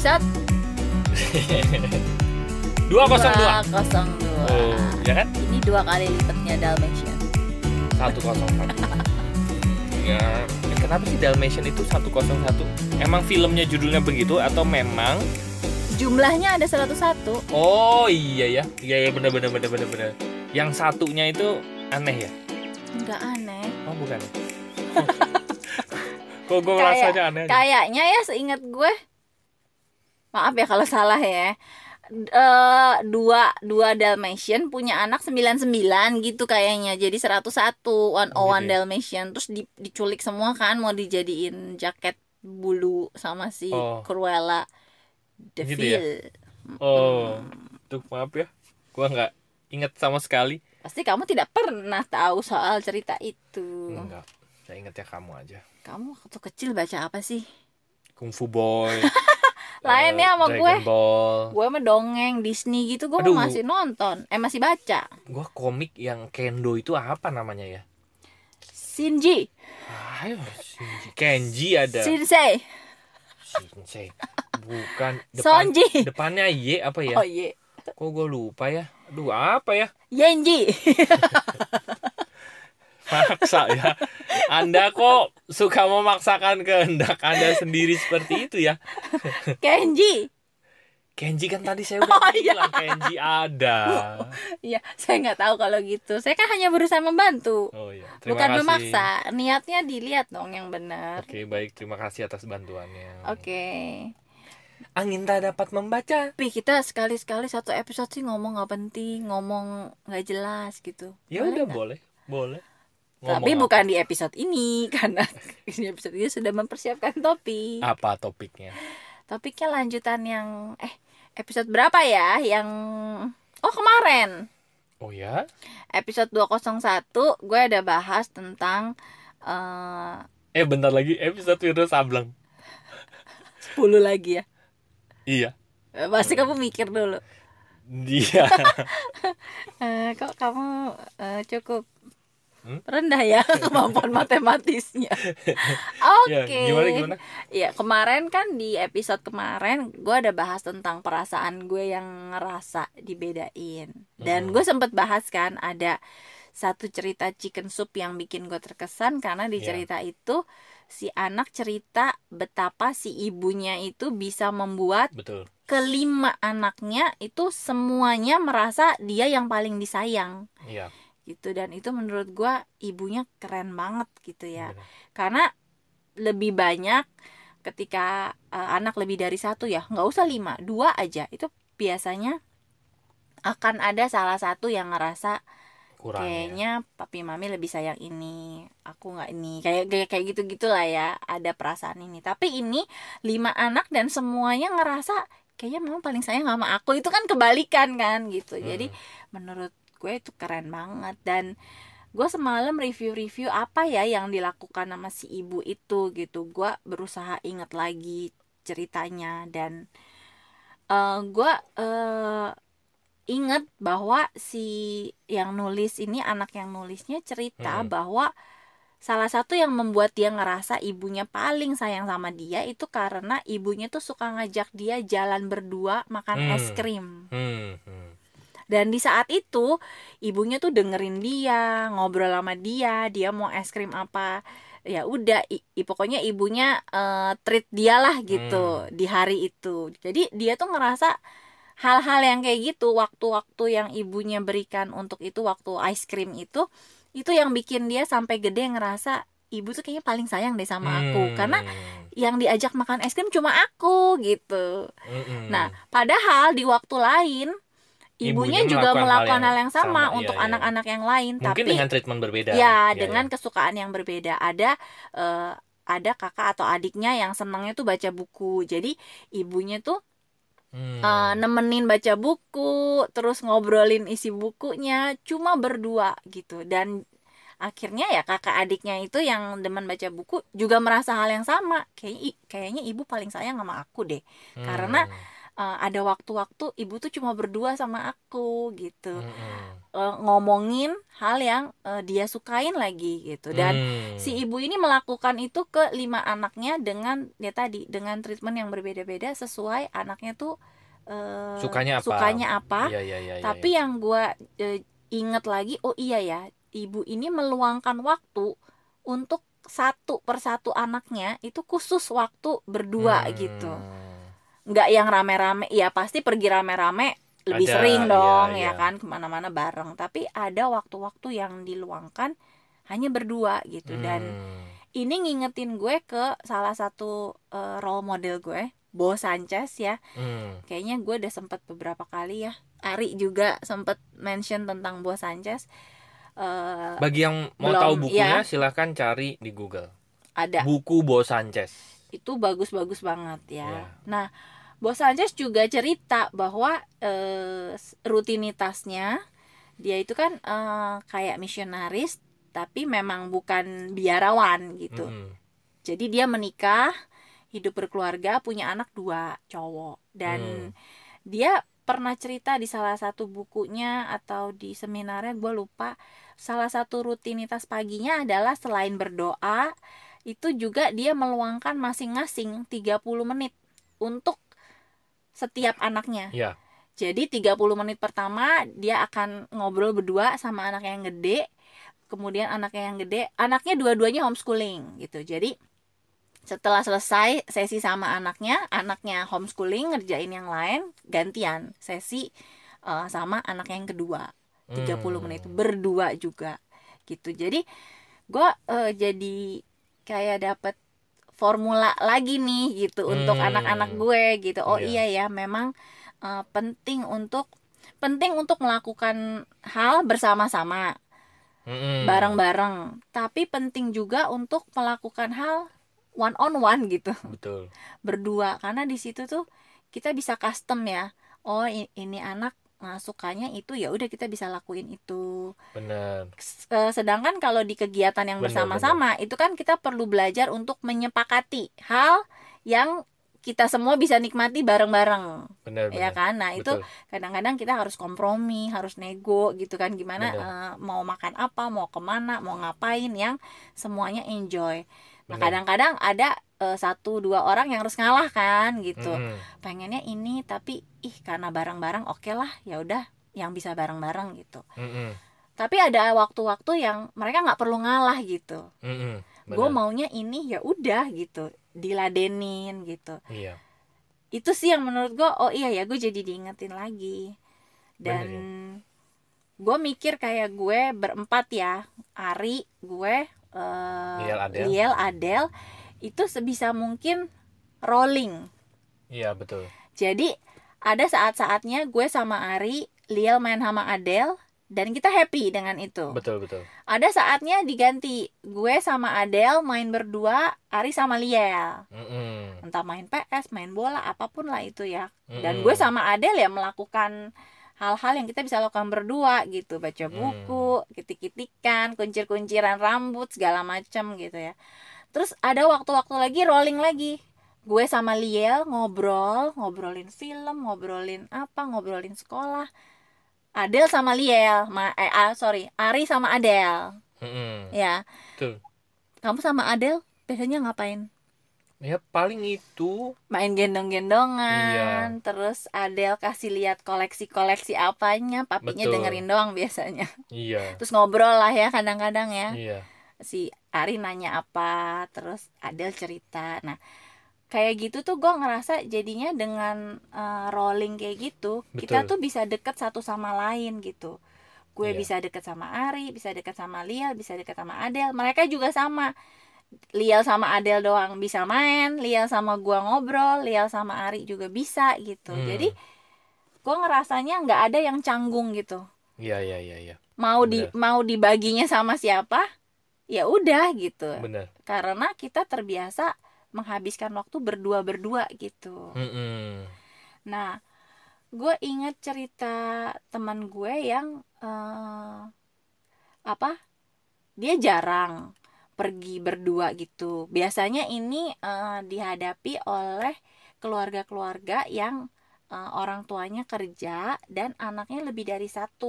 episode dua kosong dua 202. oh ya kan Ini dua kali lipatnya Dalmatian. satu kosong satu ya kenapa sih Dalmatian itu satu kosong satu emang filmnya judulnya begitu atau memang Jumlahnya ada 101. oh iya ya iya iya benar benar benar yang satunya itu aneh ya Enggak aneh. oh bukan kok gue rasanya aneh. Kayaknya ya seingat gue. Maaf ya kalau salah ya. Eh dua dua Dalmatian punya anak 99 gitu kayaknya. Jadi 101 101 Oh, gitu ya? Dalmatian terus di- diculik semua kan mau dijadiin jaket bulu sama si Oh. Cruella Gitu Deville. oh tuh maaf ya gue nggak inget sama sekali Pasti kamu tidak pernah tahu soal cerita itu. enggak saya inget ya kamu aja Kamu waktu kecil baca apa sih? Kung Fu Boy Lain ya sama Dragon gue. Ball Gue mah dongeng Disney gitu gue Aduh. masih nonton. Eh masih baca. gue komik yang Kendo itu apa namanya ya Shinji, Ayo, Shinji. Kenji ada Shinsei, Shinsei bukan depan, Sonji. depannya Y apa ya Oh iya. kok gue lupa ya aduh apa ya Yenji. maksa ya anda kok suka memaksakan kehendak anda sendiri seperti itu ya Kenji. Kenji kan tadi saya udah Oh, iya. bilang Kenji ada Iya, saya nggak tahu kalau gitu. Saya kan hanya berusaha membantu, oh iya terima bukan kasih memaksa. Niatnya dilihat dong yang benar. oke baik terima kasih atas bantuannya Oke. angin tak dapat membaca Tapi kita sekali-sekali satu episode sih ngomong nggak penting, ngomong nggak jelas gitu. ya Boleh udah boleh boleh Tapi Ngomong bukan di episode ini karena di episode ini sudah mempersiapkan topik. apa topiknya Topiknya lanjutan yang eh episode berapa ya? Yang oh kemarin oh ya episode 201 gue ada bahas tentang eh eh bentar lagi episode Wiro Sableng 10 lagi ya. iya Eh, Pasti kamu mikir dulu. dia Eh, kok kamu eh, cukup Hmm? rendah ya kemampuan matematisnya. ya Oke. gimana gimana Iya kemarin kan di episode kemarin gue ada bahas tentang perasaan gue yang ngerasa dibedain dan Mhm. gue sempet bahas kan ada satu cerita chicken soup yang bikin gue terkesan karena di Iya. cerita itu si anak cerita betapa si ibunya itu bisa membuat betul kelima anaknya itu semuanya merasa dia yang paling disayang iya gitu. Dan itu menurut gue ibunya keren banget gitu ya. Benar. karena lebih banyak ketika uh, anak lebih dari satu ya nggak usah lima dua aja. Itu biasanya akan ada salah satu yang ngerasa kurang ya. kayaknya papi mami lebih sayang ini aku nggak ini. Kayak kayak kayak gitu gitulah ya ada perasaan ini. Tapi ini lima anak dan semuanya ngerasa kayaknya memang paling sayang sama aku. Itu kan kebalikan kan gitu. Jadi Hmm. menurut gue itu keren banget dan gue semalam review-review apa ya yang dilakukan sama si ibu itu gitu gue berusaha inget lagi ceritanya dan eh gue eh inget bahwa si yang nulis ini anak yang nulisnya cerita Hmm. bahwa salah satu yang membuat dia ngerasa ibunya paling sayang sama dia itu karena ibunya tuh suka ngajak dia jalan berdua makan es Hmm. krim Hmm, hmm. Dan di saat itu ibunya tuh dengerin dia, ngobrol sama dia, dia mau es krim apa. Ya udah, i- i- pokoknya ibunya eh, treat dia lah gitu Hmm. di hari itu. Jadi dia tuh ngerasa hal-hal yang kayak gitu, waktu-waktu yang ibunya berikan untuk itu waktu es krim itu, itu yang bikin dia sampai gede ngerasa ibu tuh kayaknya paling sayang deh sama aku Hmm. karena yang diajak makan es krim cuma aku gitu. Mm-mm. Nah, padahal di waktu lain ibunya, Ibunya juga melakukan hal hal yang yang sama, sama, untuk iya, iya. anak-anak yang lain, mungkin tapi dengan treatment berbeda ya Iya, dengan iya. kesukaan yang berbeda. Ada eh, ada kakak atau adiknya yang senangnya tuh baca buku. Jadi ibunya tuh Hmm. eh, nemenin baca buku, terus ngobrolin isi bukunya cuma berdua gitu. Dan akhirnya ya kakak adiknya itu yang demen baca buku juga merasa hal yang sama. Kayak kayaknya ibu paling sayang sama aku deh. karena, Hmm. Uh, ada waktu-waktu ibu tuh cuma berdua sama aku gitu Mm-mm. uh, ngomongin hal yang uh, dia sukain lagi gitu dan Hmm. si ibu ini melakukan itu ke lima anaknya dengan ya tadi dengan treatment yang berbeda-beda sesuai anaknya tuh uh, Sukanya apa? sukanya apa iya, iya, iya, tapi iya. yang gue inget lagi oh iya ya ibu ini meluangkan waktu untuk satu persatu anaknya itu khusus waktu berdua Hmm. gitu nggak yang rame-rame ya pasti pergi rame-rame lebih Ada, sering iya, dong iya. ya kan ke mana-mana bareng tapi ada waktu-waktu yang diluangkan hanya berdua gitu dan Hmm. ini ngingetin gue ke salah satu eh, role model gue Bo Sanchez ya Hmm. kayaknya gue udah sempet beberapa kali ya Ari juga sempet mention tentang Bo Sanchez Eh, Bagi yang mau Belum, tahu bukunya iya. silahkan cari di Google. ada Buku Bo Sanchez. Itu bagus-bagus banget ya. Iya. Nah, Bo Sanchez juga cerita bahwa eh, rutinitasnya dia itu kan eh, kayak misionaris tapi memang bukan biarawan gitu. Mm-mm. Jadi dia menikah, hidup berkeluarga, punya anak dua cowok dan Hmm. dia pernah cerita di salah satu bukunya atau di seminarnya gue lupa salah satu rutinitas paginya adalah selain berdoa itu juga dia meluangkan masing-masing 30 menit untuk setiap anaknya. Ya. Jadi 30 menit pertama dia akan ngobrol berdua sama anak yang gede. Kemudian anaknya yang gede, anaknya dua-duanya homeschooling gitu. Jadi setelah selesai sesi sama anaknya, anaknya homeschooling ngerjain yang lain, gantian sesi eh, sama anak yang kedua. 30 Hmm. menit berdua juga gitu. Jadi gua eh, jadi kayak dapet formula lagi nih gitu untuk Hmm. anak-anak gue gitu. Oh Iya. iya ya, memang eh, penting untuk penting untuk melakukan hal bersama-sama, Mm-mm. bareng-bareng. Tapi penting juga untuk melakukan hal one on one gitu, Betul. berdua. Karena di situ tuh kita bisa custom ya. Oh ini anak nah, sukanya itu ya udah kita bisa lakuin itu. Benar. Eh, sedangkan kalau di kegiatan yang bersama-sama itu kan kita perlu belajar untuk menyepakati hal yang kita semua bisa nikmati bareng-bareng. Benar, ya benar. kan? Nah itu kadang-kadang kita harus kompromi harus nego gitu kan. Gimana eh, mau makan apa mau ke mana mau ngapain yang semuanya enjoy nah kadang-kadang ada eh, satu dua orang yang harus ngalah kan gitu. Mm-mm. pengennya ini tapi ih karena bareng-bareng oke lah ya udah yang bisa bareng-bareng gitu. Mm-mm. tapi ada waktu-waktu yang mereka nggak perlu ngalah gitu. Gue maunya ini ya udah gitu. Diladenin gitu. Iya. itu sih yang menurut gue oh iya ya gue jadi diingetin lagi. Dan Bener gue mikir kayak gue berempat ya. Ari gue eh, Liel, Adel. Liel, Adel itu sebisa mungkin rolling Iya, betul. jadi ada saat-saatnya gue sama Ari Liel main sama Adel dan kita happy dengan itu Betul, betul. ada saatnya diganti gue sama Adel main berdua Ari sama Liel Mm-mm. entah main PS main bola apa pun lah itu ya dan Mm-mm. gue sama Adel ya melakukan hal-hal yang kita bisa lakukan berdua gitu. Baca Hmm. buku kitik-kitikan kuncir-kunciran rambut segala macam gitu ya. Terus ada waktu-waktu lagi rolling lagi. Gue sama Liel ngobrol ngobrolin film ngobrolin apa ngobrolin sekolah. Adel sama Liel ma eh ah, sorry Ari sama Adel. Mm-mm. ya. Betul. kamu sama Adel biasanya ngapain Ya paling itu main gendong-gendongan terus Adel kasih lihat koleksi-koleksi apanya papinya Betul. dengerin doang biasanya iya. terus ngobrol lah ya kadang-kadang ya Iya. si Ari nanya apa terus Adel cerita nah kayak gitu tuh gue ngerasa jadinya dengan eh, rolling kayak gitu kita Betul. tuh bisa deket satu sama lain gitu gue Iya. bisa deket sama Ari bisa deket sama Liel bisa deket sama Adel mereka juga sama Liel sama Adel doang bisa main Liel sama gua ngobrol Liel sama Ari juga bisa gitu Hmm. jadi gue ngerasanya nggak ada yang canggung gitu Iya, iya, iya, iya. mau di Bener. mau dibaginya sama siapa ya udah gitu Benar. karena kita terbiasa menghabiskan waktu berdua berdua gitu Mm-mm. nah gue ingat cerita teman gue yang eh, apa dia jarang pergi berdua gitu biasanya ini eh, dihadapi oleh keluarga-keluarga yang eh, orang tuanya kerja dan anaknya lebih dari satu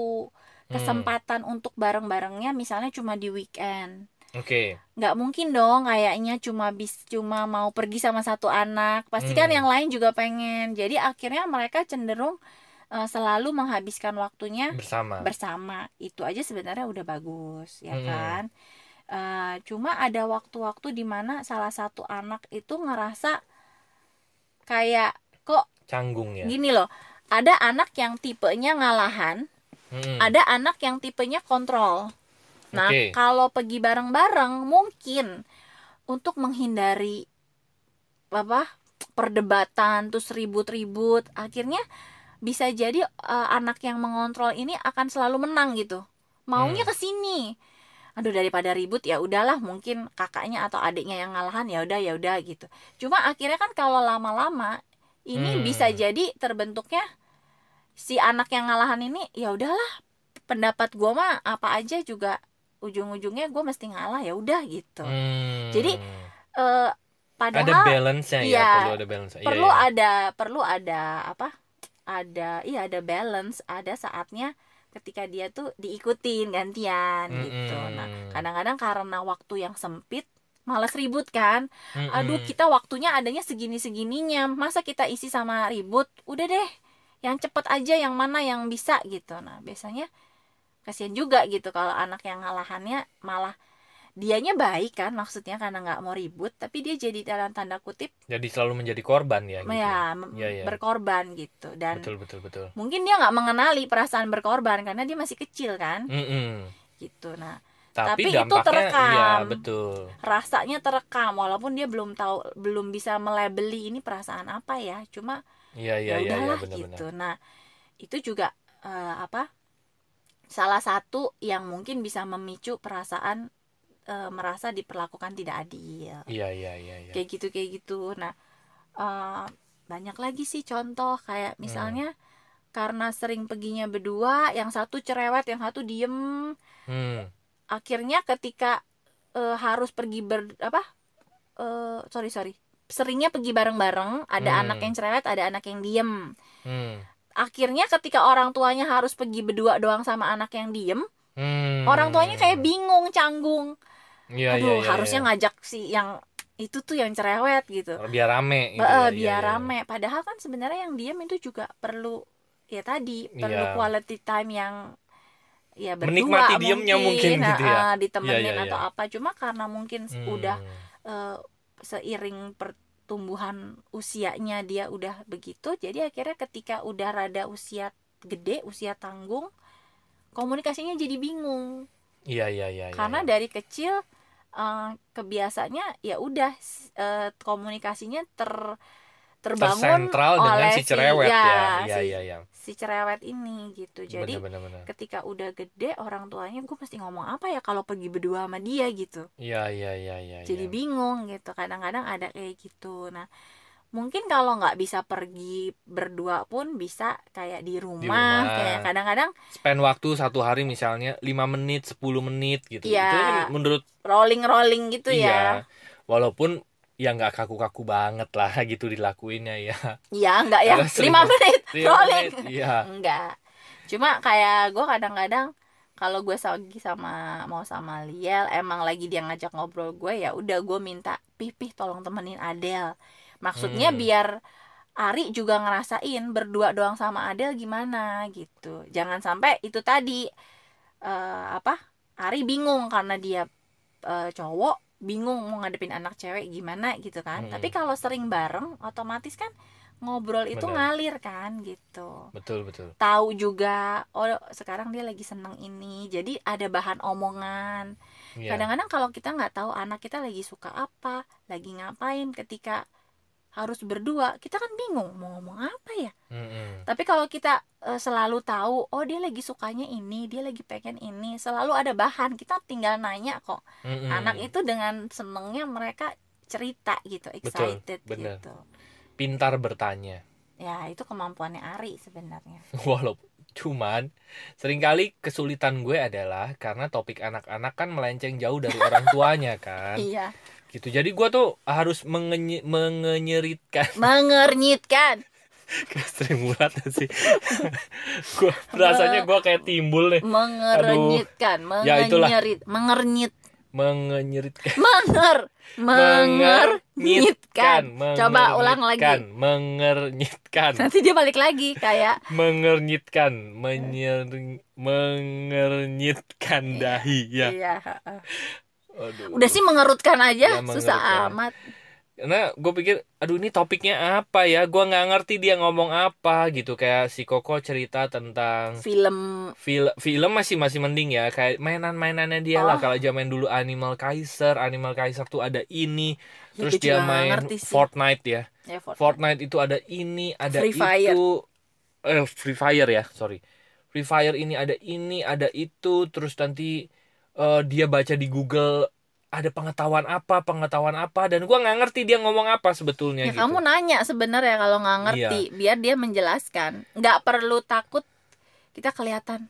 Hmm. kesempatan untuk bareng-barengnya misalnya cuma di weekend Oke. nggak mungkin dong kayaknya cuma bis cuma mau pergi sama satu anak pasti kan Hmm. yang lain juga pengen jadi akhirnya mereka cenderung eh, selalu menghabiskan waktunya Bersama. bersama itu aja sebenarnya udah bagus ya Mm-mm. kan Eh, cuma ada waktu-waktu di mana salah satu anak itu ngerasa kayak kok Canggung ya. gini loh ada anak yang tipenya ngalahan Mm-mm. ada anak yang tipenya kontrol nah Oke. kalau pergi bareng-bareng mungkin untuk menghindari apa perdebatan terus ribut-ribut akhirnya bisa jadi eh, anak yang mengontrol ini akan selalu menang gitu maunya Hmm. ke sini aduh daripada ribut ya udahlah mungkin kakaknya atau adiknya yang ngalahan ya udah ya udah gitu cuma akhirnya kan kalau lama-lama ini Hmm. bisa jadi terbentuknya si anak yang ngalahan ini ya udahlah pendapat gua mah apa aja juga ujung-ujungnya gue mesti ngalah ya udah gitu Hmm. Jadi, eh padahal ada balance-nya ya, iya, perlu ada balance. Iya, perlu iya. ada perlu ada apa ada iya ada balance ada saatnya ketika dia tuh diikutin gantian gitu. Nah kadang-kadang karena waktu yang sempit malas ribut kan. Mm-mm. aduh kita waktunya adanya segini segininya masa kita isi sama ribut? Udah deh yang cepet aja yang mana yang bisa gitu. Nah biasanya kasihan juga gitu kalau anak yang ngalahannya malah dianya baik kan maksudnya karena nggak mau ribut tapi dia jadi dalam tanda kutip jadi selalu menjadi korban ya gitu. ya mem- Iya, iya. berkorban gitu dan betul betul betul. mungkin dia nggak mengenali perasaan berkorban karena dia masih kecil kan Mm-mm. gitu nah Tapi, Tapi itu dampaknya terekam. iya betul. rasanya terekam walaupun dia belum tahu belum bisa melebeli ini perasaan apa ya cuma Iya iya ya iya iya udahlah benar-benar. gitu nah itu juga eh, apa salah satu yang mungkin bisa memicu perasaan eh, merasa diperlakukan tidak adil Iya iya iya iya. kayak gitu kayak gitu nah eh, banyak lagi sih contoh kayak Hmm. misalnya karena sering perginya berdua yang satu cerewet yang satu diem Hmm. akhirnya ketika eh, harus pergi ber apa eh, sorry sorry seringnya pergi bareng-bareng ada Hmm. anak yang cerewet ada anak yang diem Hmm. akhirnya ketika orang tuanya harus pergi berdua doang sama anak yang diem Hmm. orang tuanya kayak bingung canggung Iya, aduh iya, iya, harusnya iya. ngajak si yang itu tuh yang cerewet gitu biar rame gitu Ba- ya, iya, biar iya. rame padahal kan sebenarnya yang diem itu juga perlu ya tadi perlu Iya. quality time yang ya berdua Menikmati diemnya mungkin gitu ya. ditemenin Iya, iya, atau iya. apa cuma karena mungkin Hmm. udah eh, seiring pertumbuhan usianya dia udah begitu jadi akhirnya ketika udah rada usia gede usia tanggung komunikasinya jadi bingung Iya iya iya. iya, karena iya. dari kecil eh, kebiasaannya ya udah eh, komunikasinya ter terbangun tersentral dengan oleh si cerewet ya. Iya si, iya iya. si cerewet ini gitu jadi Benar benar benar. ketika udah gede orang tuanya gue mesti ngomong apa ya kalau pergi berdua sama dia gitu Iya iya iya iya. jadi iya. bingung gitu kadang-kadang ada kayak gitu nah mungkin kalau nggak bisa pergi berdua pun bisa kayak di rumah, rumah. kayak kadang-kadang spend waktu satu hari misalnya 5 menit 10 menit gitu. Iya. itu kan menurut rolling rolling gitu ya. Iya. Walaupun ya nggak kaku-kaku banget lah gitu dilakuinnya ya. Ya nggak ya? Lima menit Lima rolling. iya. Enggak cuma kayak gue kadang-kadang kalau gue lagi sama mau sama Liel emang lagi dia ngajak ngobrol gue ya udah gue minta pipih tolong temenin Adele maksudnya Hmm. biar Ari juga ngerasain berdua doang sama Adele gimana gitu jangan sampai itu tadi eh, apa Ari bingung karena dia eh, cowok bingung mau ngadepin anak cewek gimana gitu kan Hmm. tapi kalau sering bareng otomatis kan ngobrol itu Bener. ngalir kan gitu betul betul tahu juga oh sekarang dia lagi seneng ini jadi ada bahan omongan Iya. kadang-kadang kalau kita nggak tahu anak kita lagi suka apa lagi ngapain ketika harus berdua. Kita kan bingung mau ngomong apa ya? Mm-mm. tapi kalau kita eh, selalu tahu oh dia lagi sukanya ini dia lagi pengen ini selalu ada bahan. Kita tinggal nanya kok. Mm-mm. anak itu dengan senengnya mereka cerita gitu excited bener. gitu. Pintar bertanya. Ya itu kemampuannya Ari sebenarnya. Walaupun cuman sering kali kesulitan gue adalah karena topik anak-anak kan melenceng jauh dari orang tuanya kan. Iya gitu. Jadi gue tuh harus mengenye- mengenyeritkan. Mengernyitkan. Kayak mulat sih? Gua rasanya gua kayak timbul nih. Mengerenyitkan Ya, itulah. mengenyerit mengernyit. Mengenyeritkan. Menger mengernyitkan. Coba ulang lagi. mengernyitkan, mengernyitkan. Nanti dia balik lagi kayak. Mengernyitkan menyer mengernyitkan dahi ya. Iya. Aduh. udah sih mengerutkan aja Ya, susah mengerutkan. amat karena gue pikir aduh ini topiknya apa ya gue nggak ngerti dia ngomong apa gitu kayak si Koko cerita tentang film film film masih masih mending ya kayak mainan-mainannya dia lah Oh. kalau zaman dulu Animal Kaiser Animal Kaiser tuh ada ini Ya, terus dia main. Fortnite ya ya Fortnite. Fortnite itu ada ini ada Free Fire. itu eh Free Fire ya sorry Free Fire ini ada ini ada itu terus nanti eh, dia baca di Google ada pengetahuan apa pengetahuan apa? Dan gua nggak ngerti dia ngomong apa sebetulnya ya gitu. kamu nanya sebenarnya kalau nggak ngerti biar dia menjelaskan. Nggak perlu takut kita kelihatan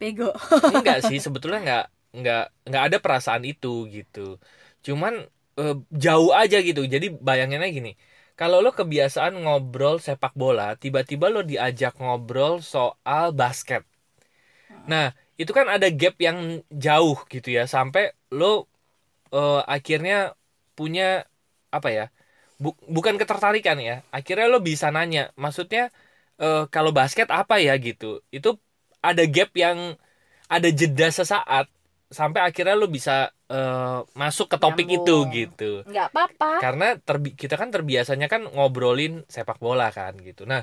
bego. Enggak sih sebetulnya nggak nggak nggak ada perasaan itu gitu. Cuman eh, jauh aja gitu. Jadi bayanginnya gini kalau lo kebiasaan ngobrol sepak bola tiba-tiba lo diajak ngobrol soal basket. Nah itu kan ada gap yang jauh gitu ya sampai lo eh, akhirnya punya apa ya bu- bukan ketertarikan ya akhirnya lo bisa nanya maksudnya eh, kalau basket apa ya gitu. Itu ada gap yang ada jeda sesaat sampai akhirnya lo bisa eh, masuk ke topik itu Nyambung. gitu. Nggak apa-apa. Karena terbi- kita kan terbiasanya kan ngobrolin sepak bola kan gitu. Nah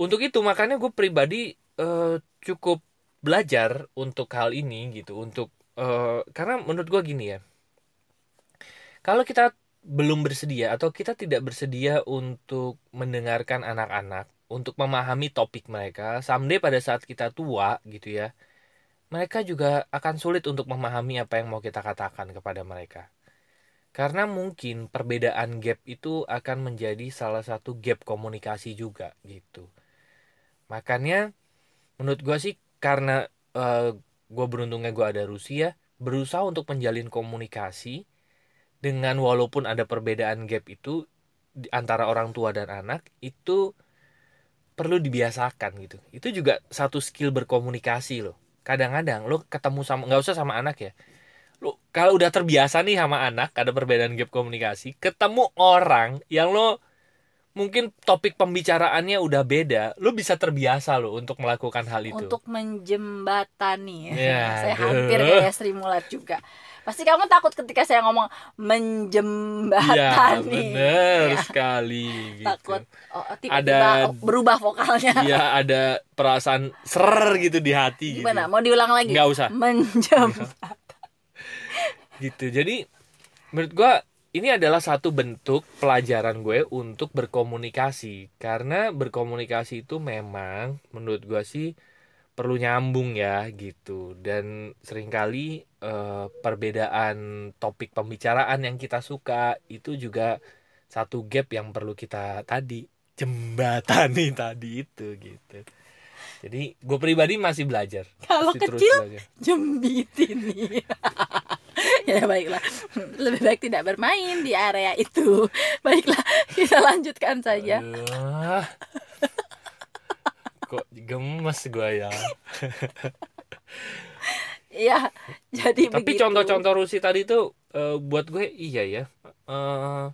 untuk itu makanya gue pribadi eh, cukup belajar untuk hal ini gitu untuk eh, karena menurut gue gini ya. Kalau kita belum bersedia atau kita tidak bersedia untuk mendengarkan anak-anak untuk memahami topik mereka someday pada saat kita tua gitu ya mereka juga akan sulit untuk memahami apa yang mau kita katakan kepada mereka. Karena mungkin perbedaan gap itu akan menjadi salah satu gap komunikasi juga gitu. Makanya menurut gue sih karena gue beruntungnya gue ada Rusia berusaha untuk menjalin komunikasi dengan walaupun ada perbedaan gap itu di antara orang tua dan anak itu perlu dibiasakan gitu. Itu juga satu skill berkomunikasi loh. Kadang-kadang lo ketemu sama nggak usah sama anak ya. Lo kalau udah terbiasa nih sama anak ada perbedaan gap komunikasi ketemu orang yang lo mungkin topik pembicaraannya udah beda. Lo bisa terbiasa lo untuk melakukan hal itu. Untuk menjembatani Ya, saya aduh. hampir kayak Sri Mulat juga. Pasti kamu takut ketika saya ngomong ya menjembatani bener Ya, sekali gitu. takut oh, tiba-tiba Ada- oh, berubah vokalnya. Iya ada perasaan ser gitu di hati gimana? Gitu. mau diulang lagi? Nggak usah. menjem gitu. Jadi menurut gua ini adalah satu bentuk pelajaran gue untuk berkomunikasi. Karena berkomunikasi itu memang menurut gua sih perlu nyambung ya gitu. Dan sering kali eh, perbedaan topik pembicaraan yang kita suka itu juga satu gap yang perlu kita tadi jembatani tadi itu gitu. Jadi gue pribadi masih belajar. Kalau Masih terus kecil, belajar. jembit ini ya baiklah lebih baik tidak bermain di area itu baiklah kita lanjutkan saja Aduh. Kok gemes gue ya. ya jadi Tapi contoh-contoh Rusi tadi tuh eh, buat gue iya ya. Eh,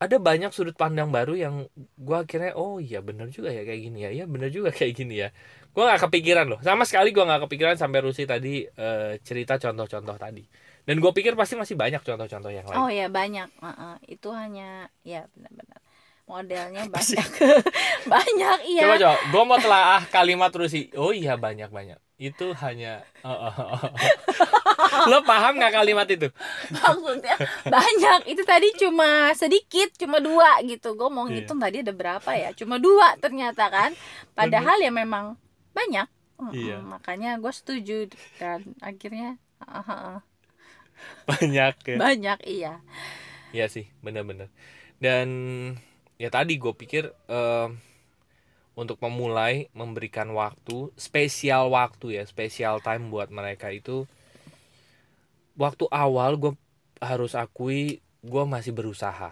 ada banyak sudut pandang baru yang gue akhirnya oh iya bener juga ya kayak gini ya. Iya bener juga kayak gini ya. Gue nggak kepikiran loh. Sama sekali gue nggak kepikiran sampai Rusi tadi eh, cerita contoh-contoh tadi. Dan gue pikir pasti masih banyak contoh-contoh yang lain. oh ya banyak Heeh, itu hanya ya benar-benar modelnya sih? banyak banyak iya Coba coba, gue mau telaah kalimat Rusi. Oh iya banyak banyak. Itu hanya. oh, oh, oh, oh. Lo paham nggak kalimat itu? maksudnya banyak itu tadi cuma sedikit cuma dua gitu gue mau Iya. ngitung tadi ada berapa ya cuma dua ternyata kan padahal ya memang banyak Iya. makanya gue setuju dan akhirnya ah, ah, Banyak ya. banyak iya Iya sih, bener-bener. Dan ya tadi gue pikir eh, untuk memulai memberikan waktu, spesial waktu ya, spesial time buat mereka itu. Waktu awal gue harus akui gue masih berusaha,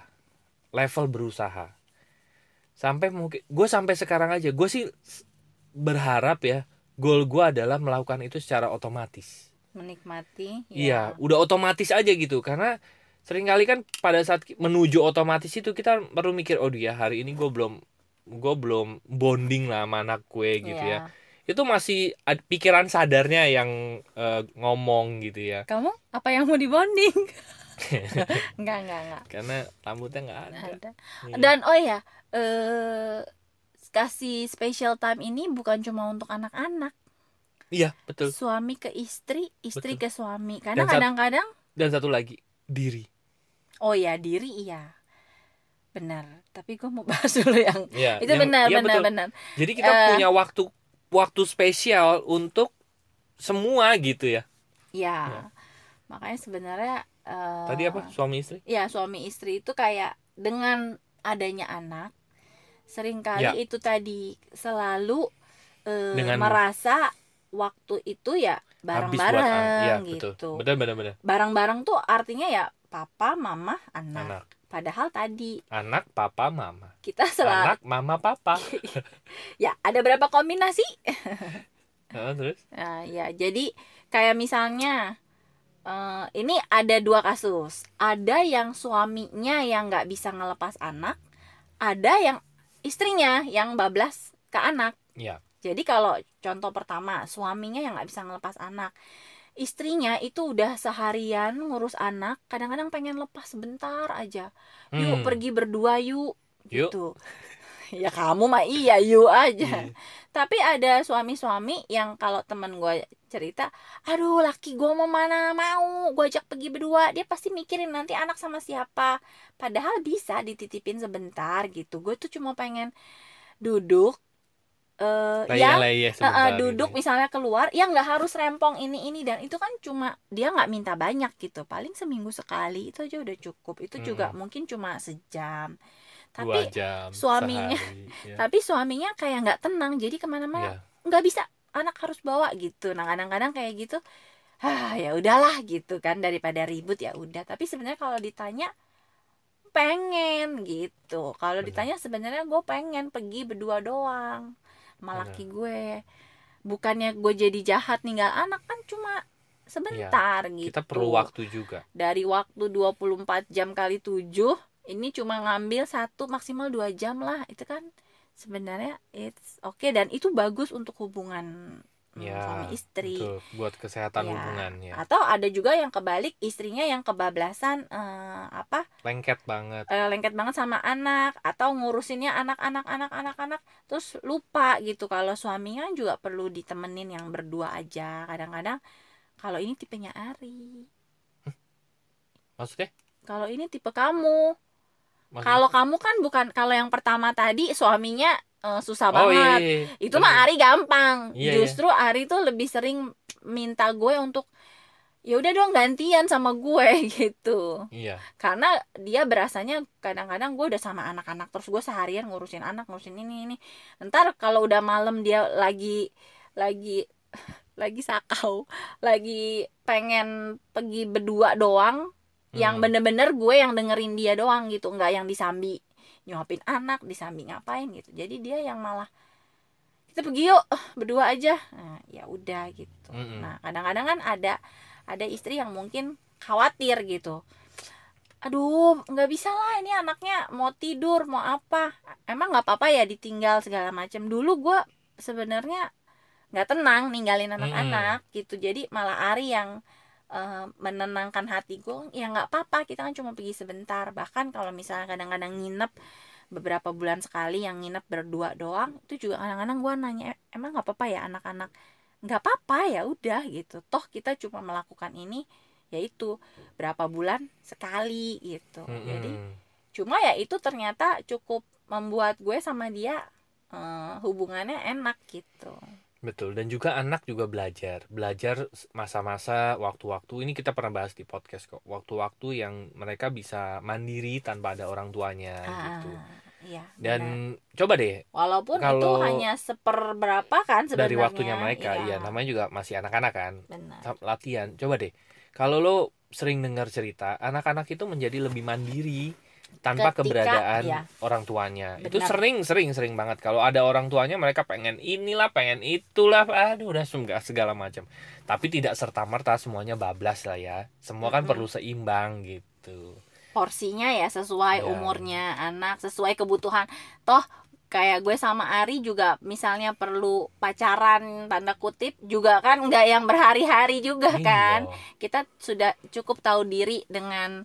level berusaha. sampai mungkin gue sampai sekarang aja gue sih berharap ya goal gue adalah melakukan itu secara otomatis menikmati iya ya. udah otomatis aja gitu. Karena sering kali kan pada saat menuju otomatis itu kita perlu mikir oh dia hari ini gue belum gue belum bonding lah sama anak gue gitu ya. Iya. itu masih ad- pikiran sadarnya yang eh, ngomong gitu ya. Kamu apa yang mau dibonding? Enggak enggak enggak karena rambutnya nggak ada. ada. Iya. dan oh ya eh kasih special time ini bukan cuma untuk anak-anak iya betul suami ke istri istri Betul. ke suami karena kadang-kadang dan satu lagi diri oh ya diri iya benar tapi gue mau bahas dulu yang Iya, itu yang- benar iya, benar betul. benar Jadi kita Eh. punya waktu waktu spesial untuk semua gitu ya. ya Ya. makanya sebenarnya eh, Tadi apa? Suami istri? ya suami istri itu kayak dengan adanya anak sering kali Ya. itu tadi selalu Dengan- merasa waktu itu ya bareng-bareng Iya, gitu betul. Benar benar benar. bareng-bareng tuh artinya ya papa mama anak, Anak, padahal tadi anak, papa, mama. kita selalu Anak, mama, papa. ya ada berapa kombinasi terus? Nah, ya jadi kayak misalnya eh, ini ada dua kasus. Ada yang suaminya yang nggak bisa ngelepas anak, ada yang istrinya yang bablas ke anak. Iya. Jadi kalau contoh pertama suaminya yang nggak bisa ngelepas anak, istrinya itu udah seharian ngurus anak, kadang-kadang pengen lepas sebentar aja. Yuk Hmm. pergi berdua yuk, Yuk. gitu. ya kamu mah iya yuk aja Iya. tapi ada suami-suami yang kalau temen gue cerita aduh laki gue mau mana mau gue ajak pergi berdua dia pasti mikirin nanti anak sama siapa padahal bisa dititipin sebentar gitu gue tuh cuma pengen duduk eh yang Laya-laya eh, eh, sebentar duduk gitu. misalnya keluar ya nggak harus rempong ini ini dan itu kan cuma dia nggak minta banyak gitu paling seminggu sekali itu aja udah cukup itu juga Mm-mm. mungkin cuma sejam Dua tapi jam. suaminya- sehari, ya. tapi suaminya kayak nggak tenang jadi ke mana-mana Iya. nggak bisa anak harus bawa gitu nah kadang-kadang kayak gitu ah ya udahlah gitu kan daripada ribut ya udah tapi sebenarnya kalau ditanya pengen gitu kalau ditanya sebenarnya gue pengen pergi berdua doang sama laki gue. Bukannya gue jadi jahat ninggal anak kan cuma sebentar gitu Kita perlu waktu juga. dari waktu 24 jam kali 7 ini cuma ngambil satu maksimal dua jam lah itu kan sebenarnya it's oke dan itu bagus untuk hubungan Ya, suami istri Betul, buat kesehatan Ya. hubungannya. atau ada juga yang kebalik istrinya yang kebablasan eh, apa Lengket banget. eh, lengket banget sama anak atau ngurusinnya anak-anak anak-anak anak terus lupa gitu kalau suaminya juga perlu ditemenin yang berdua aja kadang-kadang kalau ini tipenya Ari Maksudnya? kalau ini tipe kamu? Kalau kamu kan bukan kalau yang pertama tadi suaminya eh, susah Oh iya, banget. iya, iya. Itu mah Ari gampang. Iya, iya. Justru Ari tuh lebih sering minta gue untuk ya udah dong gantian sama gue gitu. Iya. Karena dia berasanya kadang-kadang gue udah sama anak-anak terus gue seharian ngurusin anak, ngurusin ini ini. Ntar kalau udah malam dia lagi lagi lagi sakau, lagi pengen pergi berdua doang, yang Hmm. bener-bener gue yang dengerin dia doang gitu nggak yang disambi nyuapin anak disambi ngapain gitu. Jadi dia yang malah kita pergi yuk eh, berdua aja. Nah, ya udah gitu. Mm-mm. nah kadang-kadang kan ada ada istri yang mungkin khawatir gitu. Aduh nggak bisa lah ini anaknya mau tidur mau apa. Emang nggak apa-apa ya ditinggal segala macam dulu gue sebenarnya nggak tenang ninggalin anak-anak gitu. Jadi malah Ari yang eh, menenangkan hati gue ya nggak apa-apa kita kan cuma pergi sebentar. Bahkan kalau misalnya kadang-kadang nginep beberapa bulan sekali yang nginep berdua doang itu juga kadang-kadang gue nanya "E- emang nggak apa-apa ya anak-anak? Nggak apa-apa ya udah gitu. Toh kita cuma melakukan ini yaitu berapa bulan sekali gitu. Jadi Mm-mm. cuma ya itu ternyata cukup membuat gue sama dia eh, hubungannya enak gitu Betul, dan juga anak juga belajar. Belajar masa-masa waktu-waktu ini kita pernah bahas di podcast kok. Waktu-waktu yang mereka bisa mandiri tanpa ada orang tuanya gitu. Ah, iya Dan benar. coba deh walaupun itu kalau hanya seperberapa kan sebenarnya dari waktunya mereka, Iya, ya namanya juga masih anak-anak kan. benar Latihan. Coba deh. Kalau lo sering dengar cerita, anak-anak itu menjadi lebih mandiri tanpa Ketika- keberadaan iya. orang tuanya. Itu Benar. sering sering sering banget. Kalau ada orang tuanya mereka pengen inilah pengen itulah. Aduh udah segala, segala macam. Tapi tidak serta merta semuanya bablas lah ya. Semua kan perlu seimbang gitu. Porsinya ya sesuai Ya. umurnya anak sesuai kebutuhan. Toh kayak gue sama Ari juga misalnya perlu pacaran tanda kutip juga kan nggak yang berhari-hari juga Iya. kan. Kita sudah cukup tahu diri dengan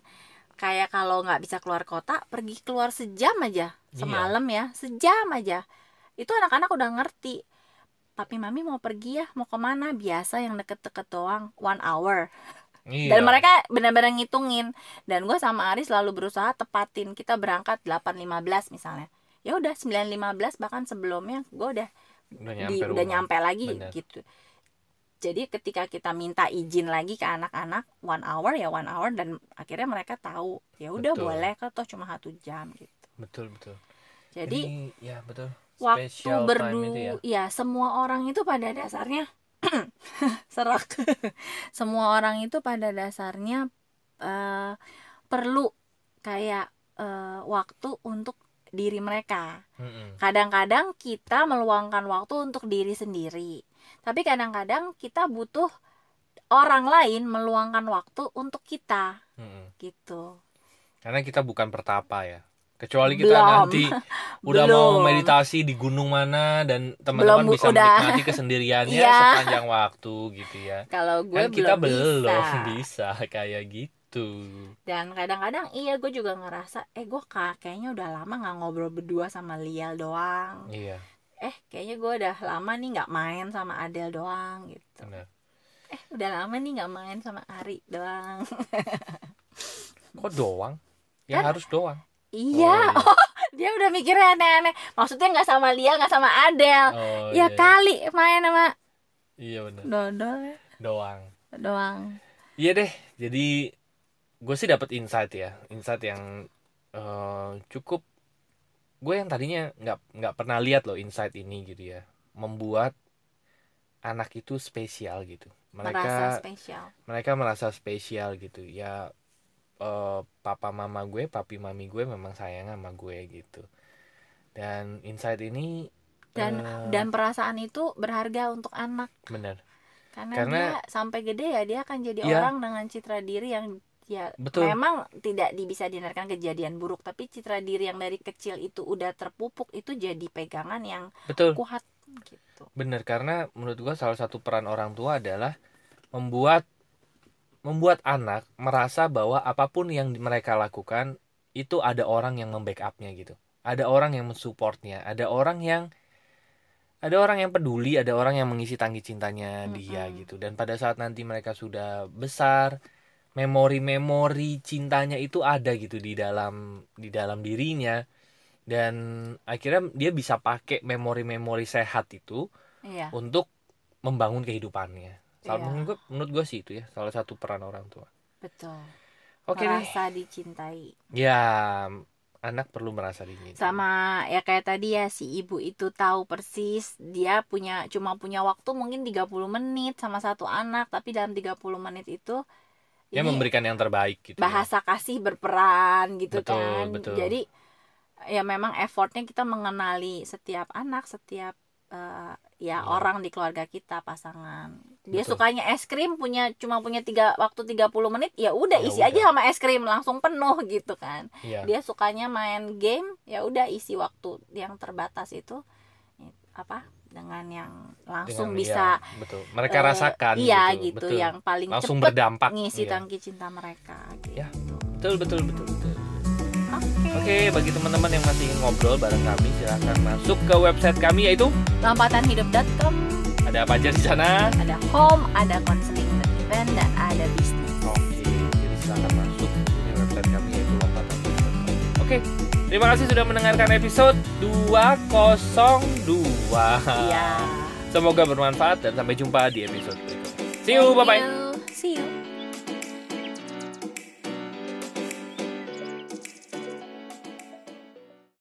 kayak kalau nggak bisa keluar kota pergi keluar sejam aja Iya. semalam ya sejam aja itu anak-anak udah ngerti papi mami mau pergi ya mau ke mana biasa yang deket-deket doang one hour Iya. dan mereka benar-benar ngitungin dan gue sama Ari selalu berusaha tepatin kita berangkat 8.15 misalnya ya udah 9.15 bahkan sebelumnya gue udah udah di nyampe udah rumah. nyampe lagi Bener. gitu jadi ketika kita minta izin lagi ke anak-anak one hour ya one hour dan akhirnya mereka tahu ya udah boleh kan toh cuma satu jam gitu. Betul betul. Jadi Ini, ya betul. waktu Special berdua ya. ya semua orang itu pada dasarnya serak semua orang itu pada dasarnya eh, perlu kayak eh, waktu untuk diri mereka. Kadang-kadang kita meluangkan waktu untuk diri sendiri tapi kadang-kadang kita butuh orang lain meluangkan waktu untuk kita Mm-mm. gitu karena kita bukan pertapa ya kecuali kita Belum. nanti udah mau Belum. meditasi di gunung mana dan teman-teman bisa udah. menikmati kesendiriannya Iya. sepanjang waktu gitu ya kalau gue kan kita belum bisa. bisa kayak gitu dan kadang-kadang iya gue juga ngerasa eh gue ka- kayaknya udah lama nggak ngobrol berdua sama Lial doang iya eh kayaknya gue udah lama nih nggak main sama Adel doang gitu. Benar eh udah lama nih nggak main sama Ari doang. Kok doang? Ya Kan- harus doang. Iya oh, oh, dia udah mikirnya aneh-aneh. Maksudnya nggak sama Lial nggak sama Adel Oh, ya iya, kali main sama iya benar Dodol. Ya, doang. Doang. Iya deh, jadi gue sih dapat insight ya, insight yang eh, cukup. Gue yang tadinya nggak nggak pernah lihat loh insight ini gitu ya, membuat anak itu spesial gitu. merasa Mereka spesial mereka merasa spesial gitu ya. eh, papa mama gue, papi mami gue memang sayang sama gue gitu. Dan insight ini dan eh, dan perasaan itu berharga untuk anak benar karena, Karena- dia sampai gede ya dia akan jadi Iya. orang dengan citra diri yang ya Betul. memang tidak bisa dihindarkan kejadian buruk tapi citra diri yang dari kecil itu udah terpupuk itu jadi pegangan yang betul. kuat gitu Bener karena menurut gua salah satu peran orang tua adalah membuat membuat anak merasa bahwa apa pun yang mereka lakukan itu ada orang yang membackupnya gitu. Ada orang yang mensupportnya, ada orang yang ada orang yang peduli, ada orang yang mengisi tangki cintanya dia Mm-mm. gitu. Dan pada saat nanti mereka sudah besar, memori-memori cintanya itu ada gitu di dalam di dalam dirinya. Dan akhirnya dia bisa pakai memori-memori sehat itu iya untuk membangun kehidupannya. Salah Iya. menurut gue, menurut gue sih itu ya salah satu peran orang tua. betul Oke deh. merasa dicintai Ya, anak perlu merasa dicintai. sama ya kayak tadi ya si ibu itu tahu persis dia punya cuma punya waktu mungkin 30 menit sama satu anak tapi dalam 30 menit itu Ya ini memberikan yang terbaik gitu. ya. bahasa kasih berperan gitu Betul, kan betul. jadi ya memang effortnya kita mengenali setiap anak setiap eh, ya Iya. orang di keluarga kita pasangan dia Betul. sukanya es krim punya cuma punya tiga waktu 30 menit ya udah Ya isi udah. aja sama es krim langsung penuh gitu kan Iya. dia sukanya main game ya udah isi waktu yang terbatas itu apa dengan yang langsung Dengan- bisa iya, betul. Mereka eh, rasakan iya gitu. gitu, betul. yang paling langsung cepet berdampak. ngisi Iya. tangki cinta mereka gitu. Ya. Betul, betul, betul, betul. Oke. Oke, bagi teman-teman yang masih ingin ngobrol bareng kami, silahkan masuk ke website kami yaitu Lompatanhidup.com ada apa aja di sana. ada home, ada counseling dan event dan ada bisnis. Oke, jadi silahkan masuk di website kami yaitu lompatan.com. Oke, terima kasih sudah mendengarkan episode 202. Iya. Semoga bermanfaat dan sampai jumpa di episode berikutnya. See you, bye bye. See you.